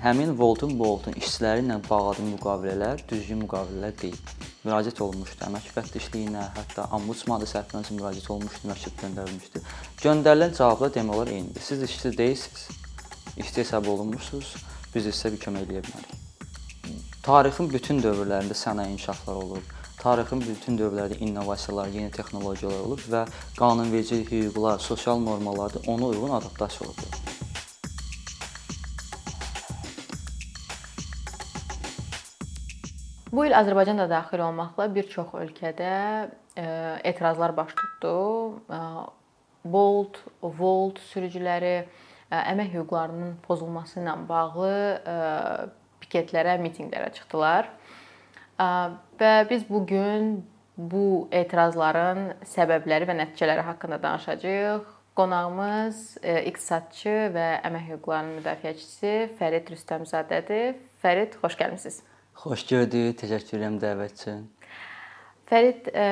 həmin Voltun Voltun işçiləri ilə bağladığı müqavilələr düzgün müqavilələr deyil. Müraciət olunmuşdu əmək müfəttişliyinə, hətta ombudsman da səhvdən üçün müraciət olunmuşdu, məktub göndərilmişdi. Göndərilən cavablar demək olar eynidir. Siz işçi deyilsiniz. İşçi hesab olunmusunuz. Biz sizə bir kömək edə bilmərik. Tarixin bütün dövrlərində sənaye inkişafları olub. Tarixin bütün dövrlərdə innovasiyalar, yeni texnologiyalar olub və qanunverici hüquqlar, sosial normalar da ona uyğun adaptasiya olub. Bu il Azərbaycan da daxil olmaqla bir çox ölkədə e, etirazlar baş tutdu. E, Bolt, Volt sürücüləri e, əmək hüquqlarının pozulması ilə bağlı piketlərə, mitinqlərə çıxdılar. Və biz bu gün bu etirazların səbəbləri və nəticələri haqqında danışacağıq. Qonağımız iqtisadçı və əmək hüquqlarının müdafiəçisi Fərid Rüstəmzadədir. Fərid, xoş gəlmisiniz. Xoş gördük. Təşəkkür edirəm dəvət üçün. Fərid, ə,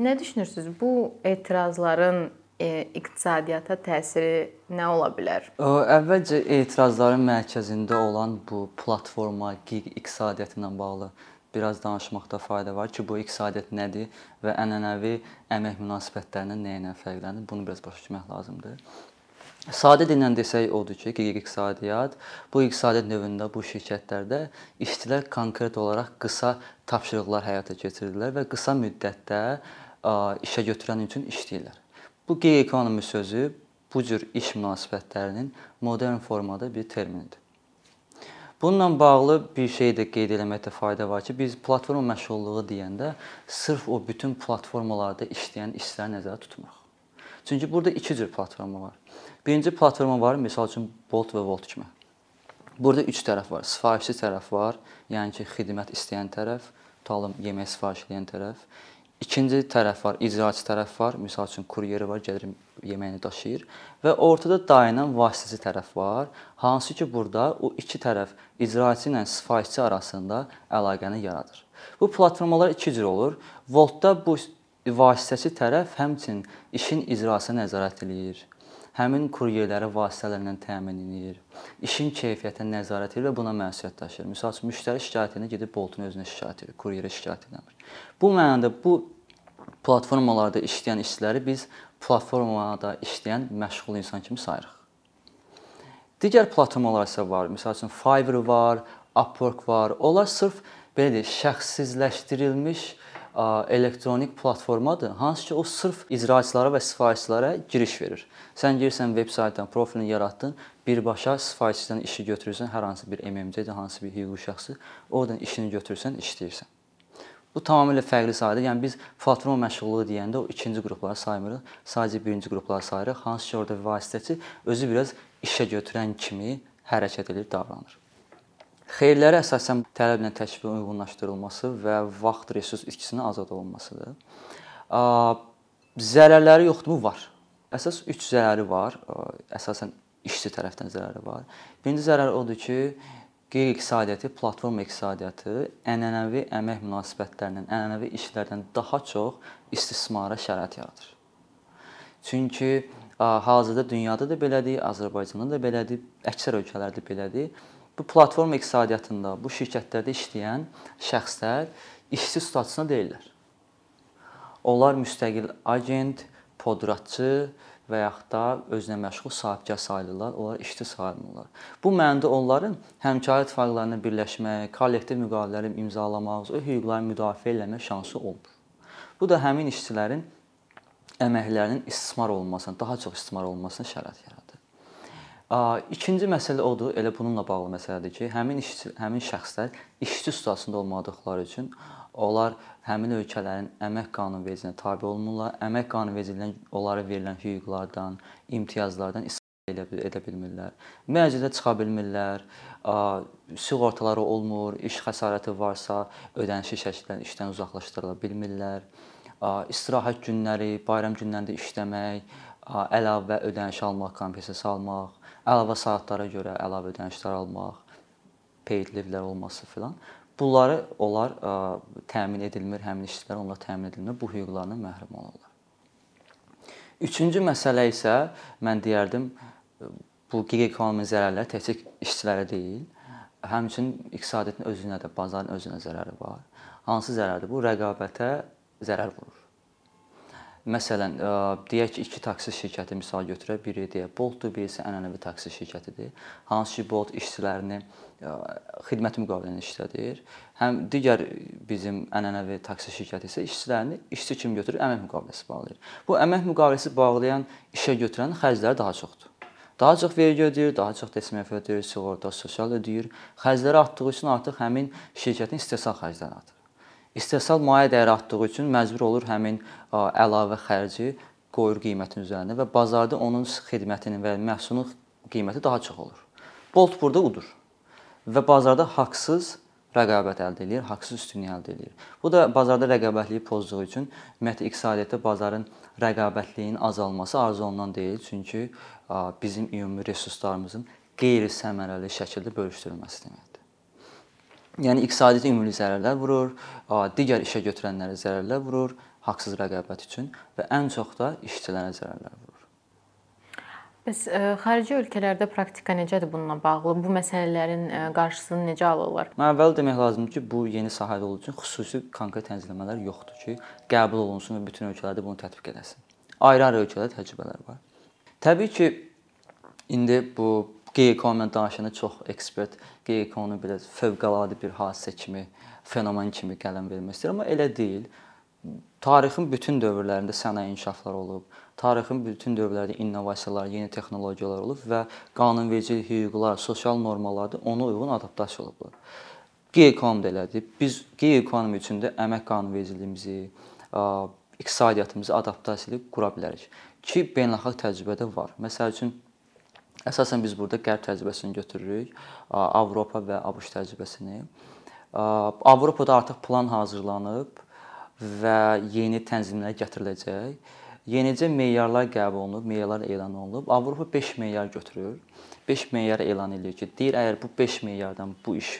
nə düşünürsüz? Bu etirazların ə, iqtisadiyyata təsiri nə ola bilər? Əvvəlcə etirazların mərkəzində olan bu platforma, gig iqtisadiyyatı ilə bağlı biraz danışmaqda fayda var ki, bu iqtisadiyyat nədir və ənənəvi əmək münasibətlərindən nə ilə fərqlənir? Bunu biraz başa düşmək lazımdır. Sadə dillə desək odur ki, qeyri-iqtisadiyyat bu iqtisadiyyat növündə bu şirkətlərdə işçilər konkret olaraq qısa tapşırıqlar həyata keçirirlər və qısa müddətdə işə götürən üçün işləyirlər. Bu qeyri-ekonomi sözü bu cür iş münasibətlərinin modern formada bir terminidir. Bununla bağlı bir şey də qeyd etməkdə fayda var ki, biz platforma məşğulluğu deyəndə sırf o bütün platformalarda işləyən işçiləri nəzərdə tutmuruq. Çünki burada iki cür platforma var. Birinci platforma var, məsəl üçün Bolt və Volt kimi. Burada üç tərəf var. Sifarişçi tərəf var, yəni ki, xidmət istəyən tərəf, tutalım yemək sifariş edən tərəf. İkinci tərəf var, icraçı tərəf var. Məsəl üçün kuryeri var, gəlir yeməyini daşıyır və ortada dayanan vasitəçi tərəf var. Hansı ki, burada o iki tərəf icraçı ilə sifarişçi arasında əlaqəni yaradır. Bu platformalar iki cür olur. Voltda bu vasitəçi tərəf həmçinin işin icrasına nəzarət eləyir həmin kuryerləri vasitələrlə təmin edir. İşin keyfiyyətinə nəzarət edir və buna məsuliyyət daşıyır. Məsəl üçün müştəri şikayət edəndə gedib Boltun özünə şikayət edir, kuryerə şikayət etmir. Bu mənada bu platformalarda işləyən işçiləri biz platformada işləyən məşğul insan kimi sayırıq. Digər platformalar isə var. Məsəl üçün Fiverr var, Upwork var. Onlar sırf belə deyək, şəxssizləşdirilmiş elektronik platformadır, hansı ki o sırf icraçılara və sifarişçilərə giriş verir. Sən girsən veb saytdan profilini yaratdın, birbaşa sifarişçidən işi götürürsən, hər hansı bir MMC-də, hansı bir hüquqi şəxsi, oradan işini götürürsən, işləyirsən. Bu tamamilə fərqli sahədir. Yəni biz platforma məşğulluğu deyəndə o ikinci qrupları saymırıq, sadəcə birinci qrupları sayırıq. Hansı ki orada vasitəçi özü biraz işə götürən kimi hərəkət edir, davranır. Xeyirləri əsasən tələblə təklifin uyğunlaşdırılması və vaxt resurs itkisinin azad olunmasıdır. Zərərləri yoxdurmu? Var. Əsas 3 zərəri var. Əsasən işçi tərəfdən zərəri var. Birinci zərər odur ki, qeyri-iqtisadiyyatı, platforma iqtisadiyyatı ənənəvi əmək münasibətlərindən, ənənəvi işlərdən daha çox istismara şərait yaradır. Çünki hazırda dünyada da belədir, Azərbaycanda da belədir, əksər ölkələrdə belədir bu platforma iqtisadiyyatında bu şirkətlərdə işləyən şəxslər işçi statusuna deyillər. Onlar müstəqil agent, podratçı və yaxud da özünə məşğul sahibkar sayılırlar, onlar işçi sayılmırlar. Bu mənada onların həmkarlıq ittifaqlarına birləşmək, kollektiv müqavilələri imzalamaq, öz hüquqlarını müdafiə etmək şansı olmur. Bu da həmin işçilərin əməklərinin istismar olunmasına, daha çox istismar olunmasına şərait yaradır. İkinci məsələ odur, elə bununla bağlı məsələdir ki, həmin işçi, həmin şəxslər işçi statusunda olmadıqları üçün onlar həmin ölkələrin əmək qanunvericiliyinə tabe olmurlar. Əmək qanunvericiliyindən onlara verilən hüquqlardan, imtiyazlardan istifadə edə, bilmirlər. Müəccələ çıxa bilmirlər. Sığortaları olmur, iş xəsarəti varsa ödənişli şəkildə işdən uzaqlaşdırıla bilmirlər. İstirahət günləri, bayram günlərində işləmək, əlavə ödəniş almaq, kompensasiya almaq, əlavə saatlara görə əlavə ödənişlər almaq, paid leave-lər olması filan. Bunları onlar ə, təmin edilmir, həmin işçilər onlar təmin edilmir, bu hüquqlarından məhrum olurlar. Üçüncü məsələ isə mən deyərdim bu gig ekonomi zərərləri təkcə işçilərə deyil, həmçinin iqtisadiyyatın özünə də, bazarın özünə zərəri var. Hansı zərərdir? Bu rəqabətə zərər vurur. Məsələn, ə, deyək ki, iki taksi şirkəti misal götürək. Biri deyək Bolt-dur, birisi ənənəvi taksi şirkətidir. Hansı ki, Bolt işçilərini ə, xidmət müqabilində işlədir. Həm digər bizim ənənəvi taksi şirkəti isə işçilərini işçi kimi götürür, əmək müqaviləsi bağlayır. Bu əmək müqaviləsi bağlayan işə götürənin xərcləri daha çoxdur. Daha çox vergi ödəyir, daha çox DSMF ödəyir, sığorta, sosial ödəyir. Xərcləri artdığı üçün artıq həmin şirkətin istehsal xərcləri artır. İstehsal maliyyə dəyəri artdığı üçün məcbur olur həmin əlavə xərci qoyur qiymətin üzərinə və bazarda onun xidmətinin və məhsulun qiyməti daha çox olur. Bolt burada udur və bazarda haqsız rəqabət əldə edir, haqsız üstünlük əldə edir. Bu da bazarda rəqabətliyi pozduğu üçün ümumiyyətlə iqtisadiyyatda bazarın rəqabətliyinin azalması arzu olunan deyil, çünki bizim ümumi resurslarımızın qeyri-səmərəli şəkildə bölüşdürülməsi deməkdir. Yəni iqtisadiyyata ümumi zərərlər vurur, digər işə götürənlərə zərərlər vurur haqsız rəqabət üçün və ən çox da işçilərə zərərlər vurur. Bəs ə, xarici ölkələrdə praktika necədir bununla bağlı? Bu məsələlərin ə, qarşısını necə alırlar? Əvvəl demək lazımdır ki, bu yeni sahədə olduğu üçün xüsusi konkret tənzimləmələr yoxdur ki, qəbul olunsun və bütün ölkələrdə bunu tətbiq edilsin. Ayrı-ayrı ölkələrdə təcrübələr var. Təbii ki, indi bu qeyri-qanuni danışanda çox ekspert qeyri-qanuni belə fövqəladə bir hadisə kimi, fenomen kimi qələm vermək istəyir, amma elə deyil. Tarixin bütün dövrlərində sənaye inkişafları olub, tarixin bütün dövrlərində innovasiyalar, yeni texnologiyalar olub və qanunvericilik, hüquqlar, sosial normalar da ona uyğun adaptasiya olublar. Qeyri-qanuni da elədir. Biz qeyri-qanuni içində əmək qanunvericiliyimizi, iqtisadiyyatımızı adaptasiya edib qura bilərik ki, beynəlxalq təcrübədə var. Məsəl üçün əsasən biz burada qərb təcrübəsini götürürük, Avropa və ABŞ təcrübəsini. Avropada artıq plan hazırlanıb və yeni tənzimlər gətiriləcək. Yenicə meyarlar qəbul olunub, meyarlar elan olunub. Avropa 5 meyar götürür. 5 meyar elan edir ki, deyir əgər bu 5 meyardan bu iş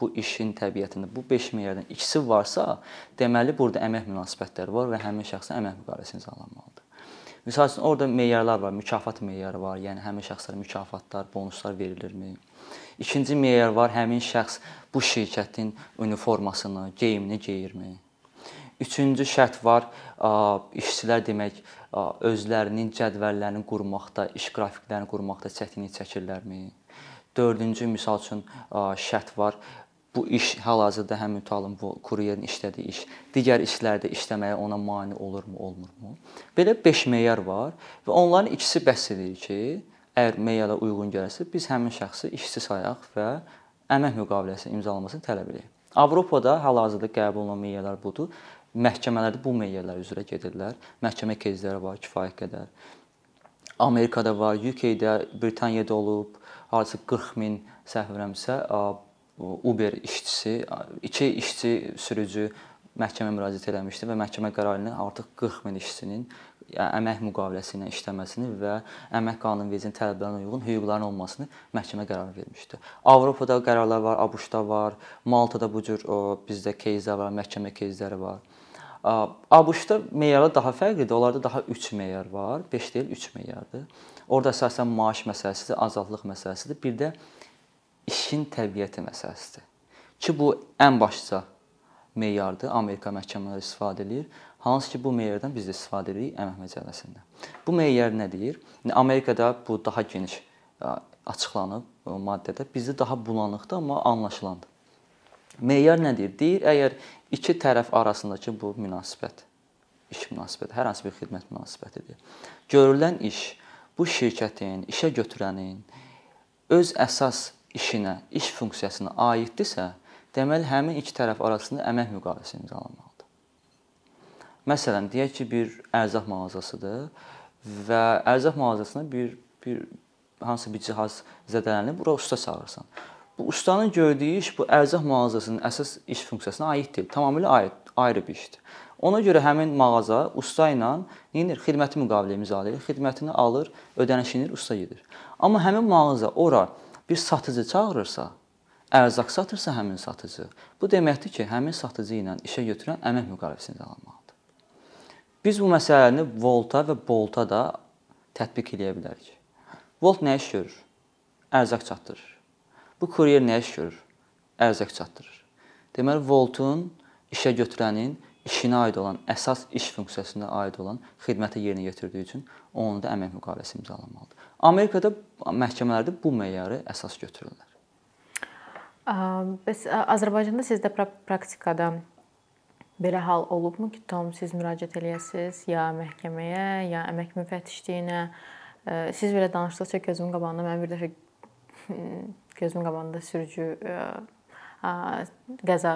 bu işin təbiətində bu 5 meyardan ikisi varsa, deməli burada əmək münasibətləri var və həmin şəxsin əmək müqaviləsi imzalanmalıdır. Məsəl üçün orada meyarlar var, mükafat meyarı var. Yəni həmin şəxslərə mükafatlar, bonuslar verilirmi? İkinci meyar var, həmin şəxs bu şirkətin uniformasını, geyimini geyirmi? Üçüncü şərt var, işçilər demək özlərinin cədvəllərini qurmaqda, iş qrafiklərini qurmaqda çətinlik çəkirlərmi? Dördüncü misal üçün şərt var bu iş hal-hazırda həm mütalım bu kuryerin işlədiyi iş, digər işlərdə işləməyə ona mane olurmu, olmurmu? Belə 5 meyar var və onların ikisi bəhs edir ki, əgər meyara uyğun gəlsə, biz həmin şəxsi işçi sayaq və əmək müqaviləsi imzalamasını tələb edirik. Avropada hal-hazırda qəbul olunan meyarlar budur. Məhkəmələrdə bu meyarlar üzrə gedirlər. Məhkəmə kezləri var kifayət qədər. Amerikada var, UK-də, Britaniyada olub, hansı 40 min səhvirəmsə Uber işçisi, iki işçi sürücü məhkəmə müraciət etmişdi və məhkəmə qərarı ilə artıq 40 min işçinin əmək müqaviləsi ilə işləməsini və əmək qanunvericiliyinin tələblərinə uyğun hüquqların olmasını məhkəmə qərarı vermişdi. Avropada qərarlar var, ABŞ-da var, Maltada bu cür o, bizdə кейslər var, məhkəmə кейsləri var. ABŞ-da meyarlar daha fərqlidir. Onlarda daha 3 meyar var, 5 deyil, 3 meyardır. Orda əsasən maaş məsələsidir, azadlıq məsələsidir. Bir də işin təbiəti məsələsidir. Ki bu ən başlıca meyardır. Amerika məhkəmələri istifadə edir. Hansı ki bu meyardan biz də istifadə edirik əmək məcəlləsində. Bu meyar nə deyir? Amerikada bu daha geniş açıqlanıb maddədə. Bizdə daha bulanıqdır, amma anlaşılandır. Meyar nə deyir? Deyir, əgər iki tərəf arasındakı bu münasibət, iş münasibəti, hər hansı bir xidmət münasibətidir. Görülən iş bu şirkətin, işə götürənin öz əsas işinə, iş funksiyasına aiddirsə, deməli həmin iki tərəf arasında əmək müqaviləsi imzalanmalıdır. Məsələn, deyək ki, bir ərzaq mağazasıdır və ərzaq mağazasına bir bir hansı bir cihaz zədələnib, bura usta çağırırsan. Bu ustanın gördüyü iş bu ərzaq mağazasının əsas iş funksiyasına aid deyil. Tamamilə aid, ayrı bir işdir. Ona görə həmin mağaza usta ilə nəyir? Xidməti müqavilə imzalayır, xidmətini alır, ödənişini usta gedir. Amma həmin mağaza ora bir satıcı çağırırsa, ərzaq satırsa həmin satıcı, bu deməkdir ki, həmin satıcı ilə işə götürən əmək müqaviləsini imzalamalıdır. Biz bu məsələni Volta və Bolta da tətbiq eləyə bilərik. Volt nə iş görür? Ərzaq çatdırır. Bu kuryer nə iş görür? ərzaq çatdırır. Deməli, voltun işə götürənin işinə aid olan, əsas iş funksiyasına aid olan xidməti yerinə yetirdiyi üçün onun da əmək müqaviləsi imzalanmalıdır. Amerikada məhkəmələrdə bu meyarı əsas götürürlər. Bəs Azərbaycanda sizdə pra praktikada belə hal olubmu ki, tam siz müraciət eləyəsiniz ya məhkəməyə, ya əmək müfəttişliyinə. Siz belə danışdıqca gözümün qabağında mənim bir dəfə gözümün qabağında sürücü qəza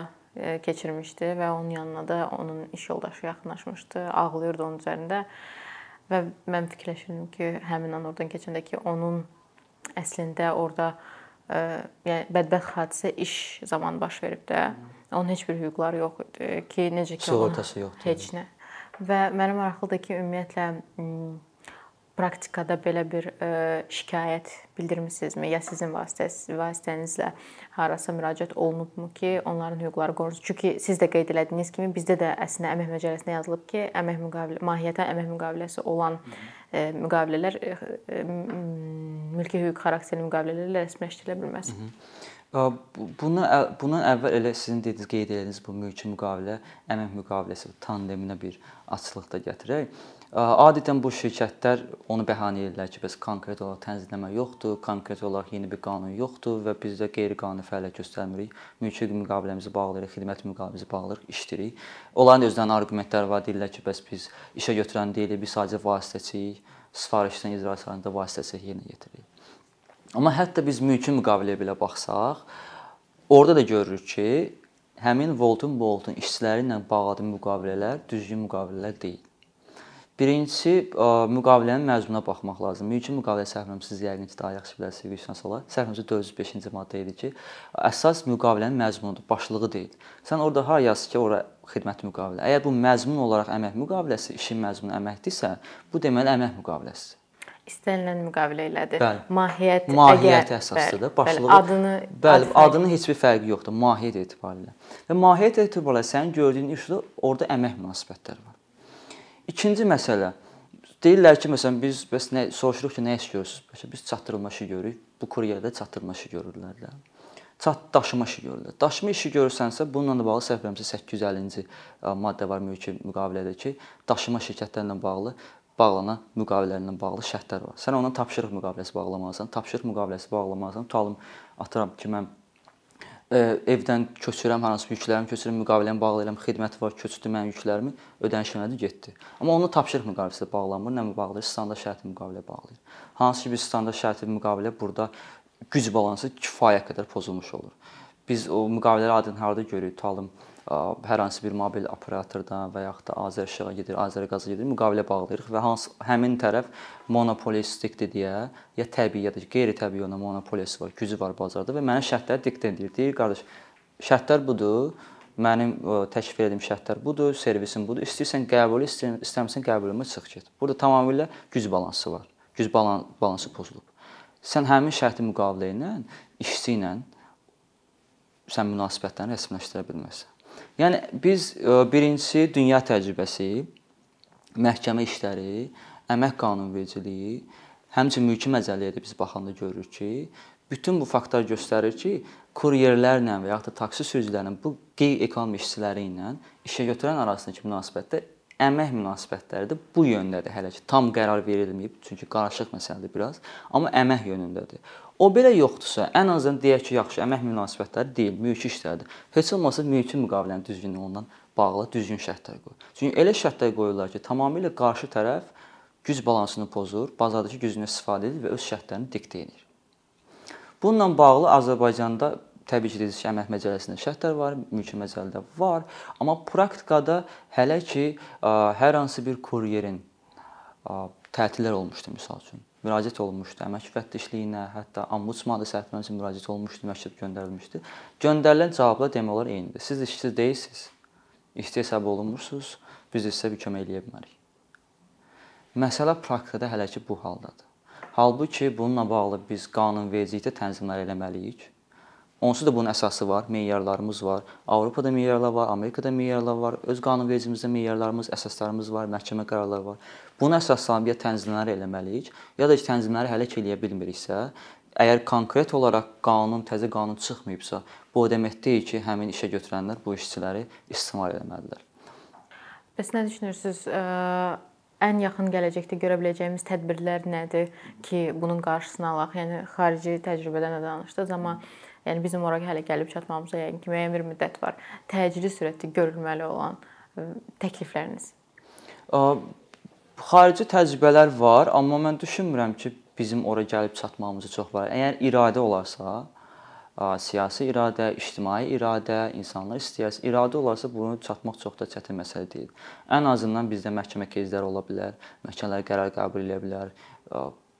keçirmişdi və onun yanına da onun iş yoldaşı yaxınlaşmışdı, ağlayırdı onun üzərində və mən fikirləşirdim ki, həmin an oradan keçəndə ki, onun əslində orada yəni bədbəxt hadisə iş zamanı baş verib də. Onun heç bir hüquqları yox idi ki, necə ki, sığortası yoxdur. Heç nə. Və mənə maraqlıdır ki, ümumiyyətlə praktikada belə bir şikayət bildirmisinizmi ya sizin vasitəsiz vasitənizlə harasa müraciət olunubmu ki, onların hüquqları qorunsun? Çünki siz də qeyd elədiyiniz kimi bizdə də əslində əmək məcəlləsində yazılıb ki, əmək müqavilə mahiyyətən əmək müqaviləsi olan müqavilələr mülki hüquq xarakterli müqavilələrlə rəsmiləşdirilə bilməz. Hı -hı. Bunu bundan əvvəl elə sizin dediyiniz, qeyd etdiyiniz bu mülki müqavilə əmək müqaviləsi tandeminə bir açılıq da gətirək. Adətən bu şirkətlər onu bəhanə edirlər ki, bəs konkret olaraq tənzimləmə yoxdur, konkret olaraq yeni bir qanun yoxdur və biz də qeyri-qanuni fəaliyyət göstərmirik. Mülki müqaviləmizi bağlayırıq, xidmət müqaviləmizi bağlayırıq, işləyirik. Onların özlərinin arqumentləri var, deyirlər ki, bəs biz işə götürən deyilik, biz sadəcə vasitəçiyik, sifarişdən icrasında vasitəçilik yerinə yetiririk. Amma hətta biz mülki müqaviləyə belə baxsaq, orada da görürük ki, həmin Voltun Boltun işçiləri ilə bağladığı müqavilələr düzgün müqavilələr deyil. Birincisi müqavilənin məzmununa baxmaq lazımdır. Mülki müqavilə səhvləmsiz yəqin ki, daha yaxşı bilərsiniz Gülşən Səhvləmsiz 405-ci maddə idi ki, əsas müqavilənin məzmunudur, başlığı deyil. Sən orada har yaz ki, ora xidmət müqavilə. Əgər bu məzmun olaraq əmək müqaviləsi, işin məzmunu əməkdirsə, bu deməli əmək müqaviləsidir istənilən müqavilə ilədir. Bəli. Mahiyyət mahiyyət əsaslıdır. Başlığı bəli, adını bəli, ad adının heç bir fərqi yoxdur mahiyyət etibarilə. Və mahiyyət etibarilə sənin gördüyün işdə orada əmək münasibətləri var. İkinci məsələ deyirlər ki, məsələn biz bəs nə soruşuruq ki, nə iş görürsüz? Bəs biz çatdırılma işi görürük. Bu kuryerdə çatdırılma işi görürlər də. Çat daşıma işi görürlər. Daşıma işi görürsənsə, bununla bağlı səhv eləmirəmsə 850-ci maddə var mülki müqavilədə ki, daşıma şirkətlərlə bağlı bağlanan müqavilələrlə bağlı şərtlər var. Sən ondan tapşırıq müqaviləsi bağlamalısan. Tapşırıq müqaviləsi bağlamalısan. Tutalım, atıram ki, mən e, evdən köçürəm, hansı yüklərimi köçürəm, müqaviləni bağlayıram, xidməti var, köçdü mənim yüklərimi, ödənişləmədi, getdi. Amma onu tapşırıq müqaviləsi bağlanmır, nə bağlayır? Standart şərti müqavilə bağlayır. Hansı ki, biz standart şərti müqavilə burada güc balansı kifayət qədər pozulmuş olur. Biz o müqavilələri adın harda görürük? Tutalım, hər hansı bir mobil operatordan və yaxud da Azərişığa gedir, Azəriqaza gedir, müqavilə bağlayırıq və hansı həmin tərəf monopolistikdir deyə ya təbii ya da qeyri-təbii ona monopoliyası var, gücü var bazarda və mənə şərtləri diktə edir. Deyir, qardaş, şərtlər budur. Mənim təklif etdiyim şərtlər budur, servisin budur. İstəyirsən qəbul, istəmirsən qəbulümə çıx get. Burada tamamilə güc balansı var. Güc balansı pozulub. Sən həmin şərti müqavilə ilə işçi ilə sən münasibətlərini rəsmiləşdirə bilməzsən. Yəni biz e, birincisi dünya təcrübəsi, məhkəmə işləri, əmək qanunvericiliyi, həmçinin mülki məcəlləyə də biz baxanda görürük ki, bütün bu faktlar göstərir ki, kuryerlərlə və yaxud da taksi sürücülərinin bu qeyri-ekonomik işçiləri ilə işə götürən arasındakı münasibətdə əmək münasibətləri də bu yöndədir hələ ki. Tam qərar verilməyib, çünki qarışıq məsələdir biraz, amma əmək yönündədir. O belə yoxdursa, ən azından deyək ki, yaxşı əmək münasibətləri deyil, mülki işlərdir. Heç olmasa mülki müqavilənin düzgünlüyü ondan bağlı düzgün şərtlər qoy. Çünki elə şərtlər qoyurlar ki, tamamilə qarşı tərəf güc balansını pozur, bazardakı gücünü istifadə edir və öz şərtlərini diktə edir. Bununla bağlı Azərbaycanda təbii ki, dedik ki, əmək məcəlləsində şərtlər var, mülki məcəllədə var, amma praktikada hələ ki hər hansı bir kuryerin tətillər olmuşdu məsəl üçün müraciət olunmuşdu əmək müfəttişliyinə, hətta ombudsmana da səhvləmə üçün müraciət olunmuşdu, məktub göndərilmişdi. Göndərilən cavablar demək olar eynidir. Siz işsiz deyilsiniz, işçi hesab olunmursunuz, biz sizə bir kömək eləyə bilmərik. Məsələ praktikada hələ ki bu haldadır. Halbuki bununla bağlı biz qanunvericilikdə tənzimlər eləməliyik. Onsuz da bunun əsası var, meyarlarımız var. Avropada meyarlar var, Amerikada meyarlar var, öz qanunvericimizdə meyarlarımız, əsaslarımız var, məhkəmə qərarları var. Bunu əsaslanıb ya tənzimləri eləməliyik, ya da ki, tənzimləri həll eləyə bilmiriksə, əgər konkret olaraq qanun, təzə qanun çıxmayıbsa, bu o demək deyil ki, həmin işə götürənlər bu işçiləri istismar etməlidirlər. Bəs nə düşünürsüz? Ən yaxın gələcəkdə görə biləcəyimiz tədbirlər nədir ki, bunun qarşısını alaq? Yəni xarici təcrübədən də danışdınız, amma yəni bizim ora hələ gəlib çatmamıza yəqin ki, müəyyən bir müddət var. Təcili sürətdə görülməli olan təklifləriniz? Xarici təcrübələr var, amma mən düşünmürəm ki, bizim ora gəlib çatmamız çox var. Əgər iradə olarsa, siyasi iradə, ictimai iradə, insanlar istəyərsə, iradə olarsa bunu çatmaq çox da çətin məsələ deyil. Ən azından bizdə məhkəmə кейsləri ola bilər, məhkəmələr qərar qəbul edə bilər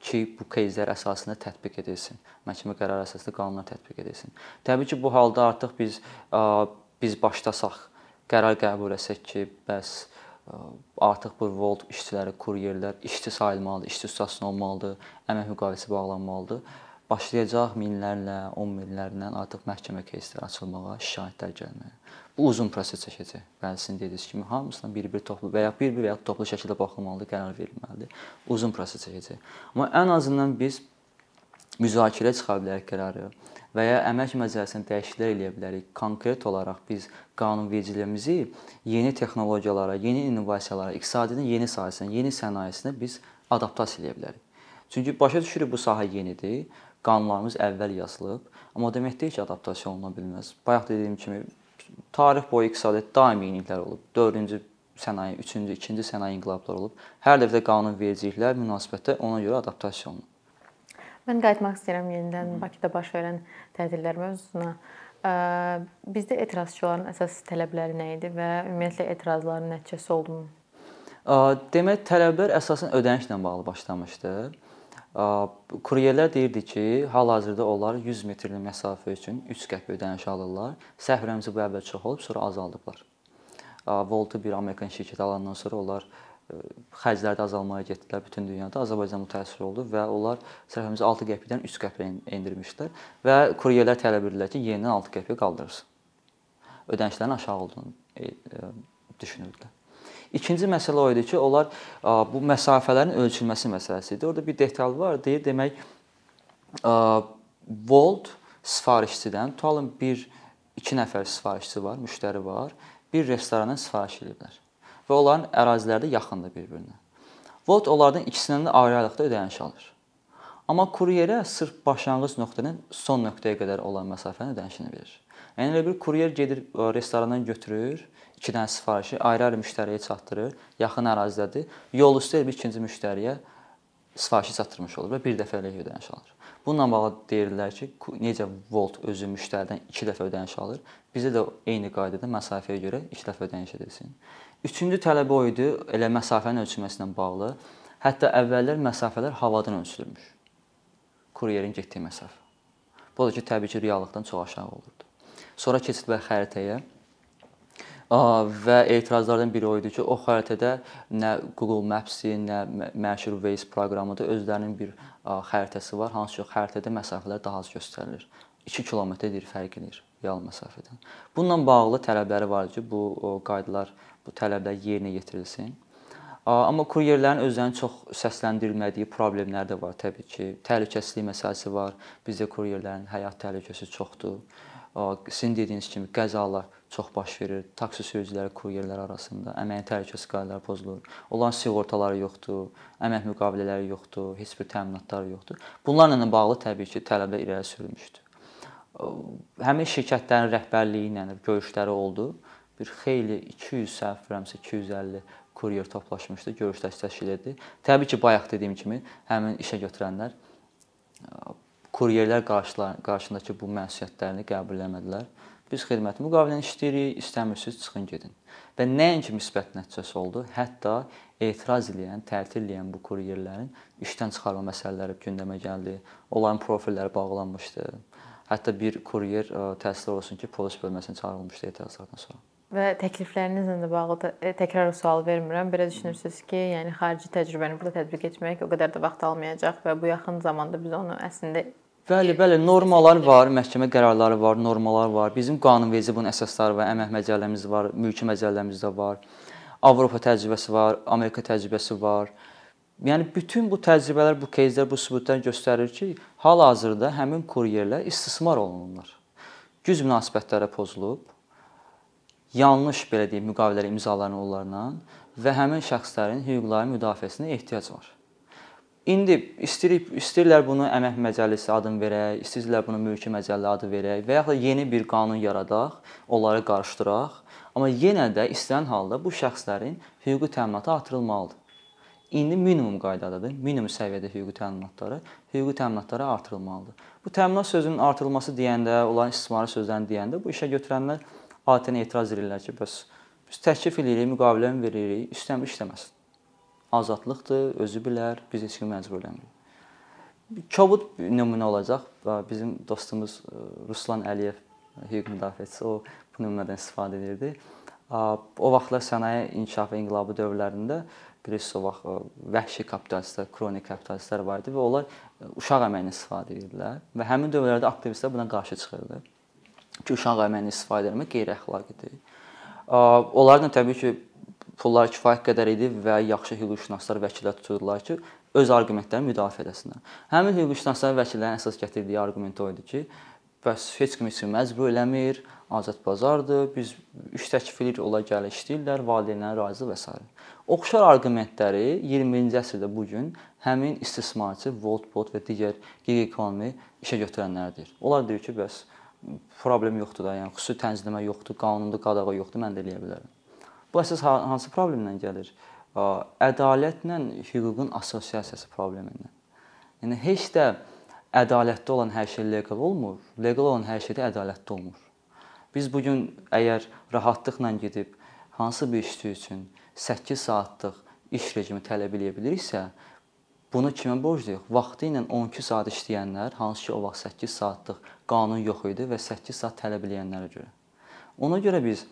ki, bu кейslər əsasında tətbiq edilsin. Məhkəmə qərarı əsasında qanunlar tətbiq edilsin. Təbii ki, bu halda artıq biz biz başlasaq, qərar qəbul etsək ki, bəs artıq bu volt işçiləri, kuryerlər işçi sayılmalıdır, işçi statusuna olmalıdır, əmək müqaviləsi bağlanmalıdır başlayacaq minlərlə, 10 minlərlə artıq məhkəmə кейsləri açılmağa, şahidlər gəlməyə. Bu uzun proses çəkəcək. Bəli, sizin dediyiniz kimi hamısına bir-bir toplu və ya bir-bir və ya toplu şəkildə baxılmalıdır, qərar verilməlidir. Uzun proses çəkəcək. Amma ən azından biz müzakirə çıxa bilərik qərarı və ya əmək məcəlləsində dəyişikliklər eləyə bilərik. Konkret olaraq biz qanunvericiliyimizi yeni texnologiyalara, yeni innovasiyalara, iqtisadiyyatın yeni sahəsinə, yeni sənayesinə biz adaptasiya eləyə bilərik. Çünki başa düşürük bu sahə yenidir qanunlarımız əvvəl yazılıb, amma demək deyil ki, adaptasiya oluna bilməz. Bayaq dediyim kimi tarix boyu iqtisadiyyat daimi yeniliklər olub. 4-cü sənaye, 3-cü, 2-ci sənaye inqilablar olub. Hər dəfə qanunvericiliklər münasibətdə ona görə adaptasiya olunur. Mən qayıtmaq istəyirəm yenidən Bakıda baş verən tətillər mövzusuna. Bizdə etirazçıların əsas tələbləri nə idi və ümumiyyətlə etirazların nəticəsi oldumu? Demək, tələblər əsasən ödənişlə bağlı başlamışdı. Kuryerlər deyirdi ki, hal-hazırda onlar 100 metrlik məsafə üçün 3 qəpik ödəniş alırlar. Səhvlərimizə bu əvvəl çox olub, sonra azaldıblar. Voltu bir Amerikan şirkəti alandan sonra onlar xərclərdə azalmaya getdilər bütün dünyada. Azərbaycan mütəəssir oldu və onlar səhvimizi 6 qəpikdən 3 qəpiyə endirmişlər və kuryerlər tələb edirlər ki, yenidən 6 qəpiyə qaldırsın. Ödənişlərin aşağı olduğunu e, e, düşünürdülər. İkinci məsələ o idi ki, onlar bu məsafələrin ölçülməsi məsələsi idi. Orda bir detal var, deyir, demək volt sifarişçidən tutalım bir 2 nəfər sifarişçi var, müştəri var, bir restorandan sifariş ediblər və onların əraziləri də yaxındır bir-birinə. Volt onlardan ikisindən də ayrı-ayrılıqda ödəniş alır. Amma kuryerə sırf başlanğıc nöqtədən son nöqtəyə qədər olan məsafənin ödənişini verir. Yəni elə bir kuryer gedir restorandan götürür, 2 dənə sifarişi ayrı-ayrı müştəriyə çatdırır, yaxın ərazidədir. Yol üstə bir ikinci müştəriyə sifarişi çatdırmış olur və bir dəfəlik ödəniş alır. Bununla bağlı deyirlər ki, necə Volt özü müştəridən 2 dəfə ödəniş alır, bizə də eyni qaydada məsafəyə görə 2 dəfə ödəniş edilsin. Üçüncü tələb o idi, elə məsafənin ölçülməsi ilə bağlı. Hətta əvvəllər məsafələr havadan ölçülürmüş. Kuryerin getdiyi məsafə. Bu da ki, təbii ki, reallıqdan çox aşağı olurdu. Sonra keçidilər xəritəyə və etirazlardan biri o idi ki, o xəritədə nə Google Maps-i, nə məşhur Waze proqramıdır, özlərinin bir xəritəsi var, hansı ki, xəritədə məsafələr daha az göstərilir. 2 kilometrdir fərq edir real məsafədən. Bununla bağlı tələbləri var ki, bu qaydalar, bu tələblər yerinə yetirilsin. Amma kuryerlərin özlərinin çox səsləndirilmədiyi problemlər də var təbii ki. Təhlükəsizlik məsələsi var. Bizdə kuryerlərin həyat təhlükəsi çoxdur. Sizin dediyiniz kimi qəzalar çox baş verir. Taksi sürücüləri, kuryerlər arasında əməyin təhlükəsizlik qaydaları pozulur. Onların sığortaları yoxdur, əmək müqavilələri yoxdur, heç bir təminatları yoxdur. Bunlarla bağlı təbii ki, tələblər irəli sürülmüşdü. Həmin şirkətlərin rəhbərliyi ilə görüşləri oldu. Bir xeyli 200 səhv verəmsə 250 kuryer toplaşmışdı, görüşlər təşkil etdi. Təbii ki, bayaq dediyim kimi həmin işə götürənlər kuryerlər qarşısındakı bu məsuliyyətlərini qəbul etmədilər. Biz xidmət müqaviləni işləyirik, istəmirsiniz çıxın gedin. Və nəinki müsbət nəticəsi oldu, hətta etiraz edən, tətil edən bu kuryerlərin işdən çıxarma məsələləri gündəmə gəldi. Onların profilləri bağlanmışdı. Hətta bir kuryer təəssüf olsun ki, polis bölməsinə çağırılmışdı etirazlardan sonra. Və təkliflərinizlə də bağlı e, təkrar sual vermirəm. Belə düşünürsüz ki, yəni xarici təcrübəni burada tətbiq etmək o qədər də vaxt almayacaq və bu yaxın zamanda biz onu əslində Bəli, bəli, normalar var, məhkəmə qərarları var, normalar var. Bizim qanunverici bunun əsasları var, əmək məcəlləmiz var, mülki məcəlləmiz də var. Avropa təcrübəsi var, Amerika təcrübəsi var. Yəni bütün bu təcrübələr, bu кейslər, bu sübutlar göstərir ki, hal-hazırda həmin kuryerlər istismar olunurlar. Güc münasibətləri pozulub, yanlış belə deyim, müqavilələr imzalanır onlarla və həmin şəxslərin hüquqlarının müdafiəsinə ehtiyac var. İndi istəyirib istəyirlər bunu əmək məcəlləsi adını verək, istəyirlər bunu mülki məcəllə adı verək və yaxud da yeni bir qanun yaradaq, onları qarışdıraq. Amma yenə də istənilən halda bu şəxslərin hüquqi təminatı artırılmalıdır. İndi minimum qaydadadır. Minimum səviyyədə hüquqi təminatları, hüquqi təminatları artırılmalıdır. Bu təminat sözünün artırılması deyəndə, onların istismarı sözlərini deyəndə bu işə götürənlər adətən etiraz edirlər ki, bəs biz təklif eləyirik, müqavilə veririk, istəmir işləməsin. Azadlıqdır, özü bilər, biz heç kimi məcbur eləmirik. Kobud nümunə olacaq. Bizim dostumuz e, Ruslan Əliyev hüquq müdafiəçisi o bu nümunədən istifadə edirdi. O vaxtlar sənaye inkişafı inqilabı dövrlərində bilirsiniz o vaxt vəhşi kapitalistlər, kronik kapitalistlər var idi və onlar e, uşaq əməyindən istifadə edirdilər və həmin dövrlərdə aktivistlər buna qarşı çıxırdı. Ki, uşaq əməyindən istifadə etmək qeyri-əxlaqidir. Onların da təbii ki, pullar kifayət qədər idi və yaxşı hüquqşünaslar vəkillər tuturdular ki, öz arqumentlərini müdafiə etsinlər. Həmin hüquqşünaslar vəkillərin əsas gətirdiyi arqument o idi ki, bəs heç kim heç məcbur eləmir, azad bazardır. Biz iş təklif onlar gəlir işləyirlər, valideynlərin razı və s. Oxşar arqumentləri 20-ci əsrdə bu gün həmin istismarçı, Voltbot və digər gig ekonomi işə götürənlərdir. Onlar deyir ki, bəs problem yoxdur da, yəni xüsusi tənzimləmə yoxdur, qanunda qadağa yoxdur, mən də eləyə bilərəm. Bu əsas hansı problemlə gəlir? Ədalətlə hüququn assosiasiyası problemindən. Yəni heç də ədalətli olan hər şey leqal olmur, leqal olan hər şey də ədalətli olmur. Biz bu gün əgər rahatlıqla gedib hansı bir işçi üçün 8 saatlıq iş rejimi tələb eləyə biliriksə, bunu kimə borcluyuq? Vaxtı ilə 12 saat işləyənlər, hansı ki o vaxt 8 saatlıq qanun yox idi və 8 saat tələb eləyənlərə görə. Ona görə biz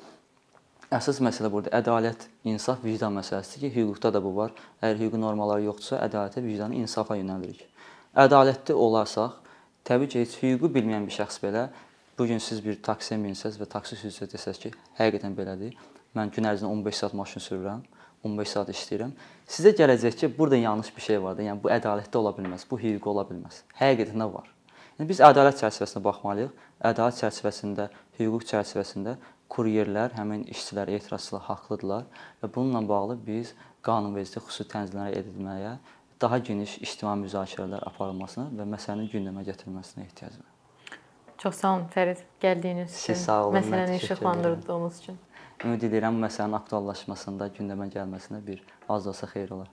əsas məsələ burada ədalət, insaf, vicdan məsələsidir ki, hüquqda da bu var. Əgər hüquqi normalar yoxdursa, ədalətə, vicdana, insafa yönəlirik. Ədalətli olarsaq, təbii ki, heç hüququ bilməyən bir şəxs belə Bu gün siz bir taksiyə minsəz və taksi sürücüsü desəz ki, həqiqətən belədir. Mən gün ərzində 15 saat maşın sürürəm, 15 saat işləyirəm. Sizə gələcək ki, burada yanlış bir şey var da, yəni bu ədalətli ola bilməz, bu hüquqi ola bilməz. Həqiqətən də var. Yəni biz ədalət çərçivəsində baxmalıyıq. Ədalət çərçivəsində, hüquq çərçivəsində kuryerlər həmin işçilər etirazla haqlıdırlar və bununla bağlı biz qanunvericilik xüsusi tənzimlər edilməyə, daha geniş ictimai müzakirələr aparılmasına və məsələni gündəmə gətirilməsinə ehtiyac var. Çox sağ olun Fərid gəldiyiniz üçün. Siz olun. Məsələni işıqlandırdığınız üçün. Ümid edirəm məsələnin aktuallaşmasında gündəmə gəlməsinə bir az da olsa xeyir olar.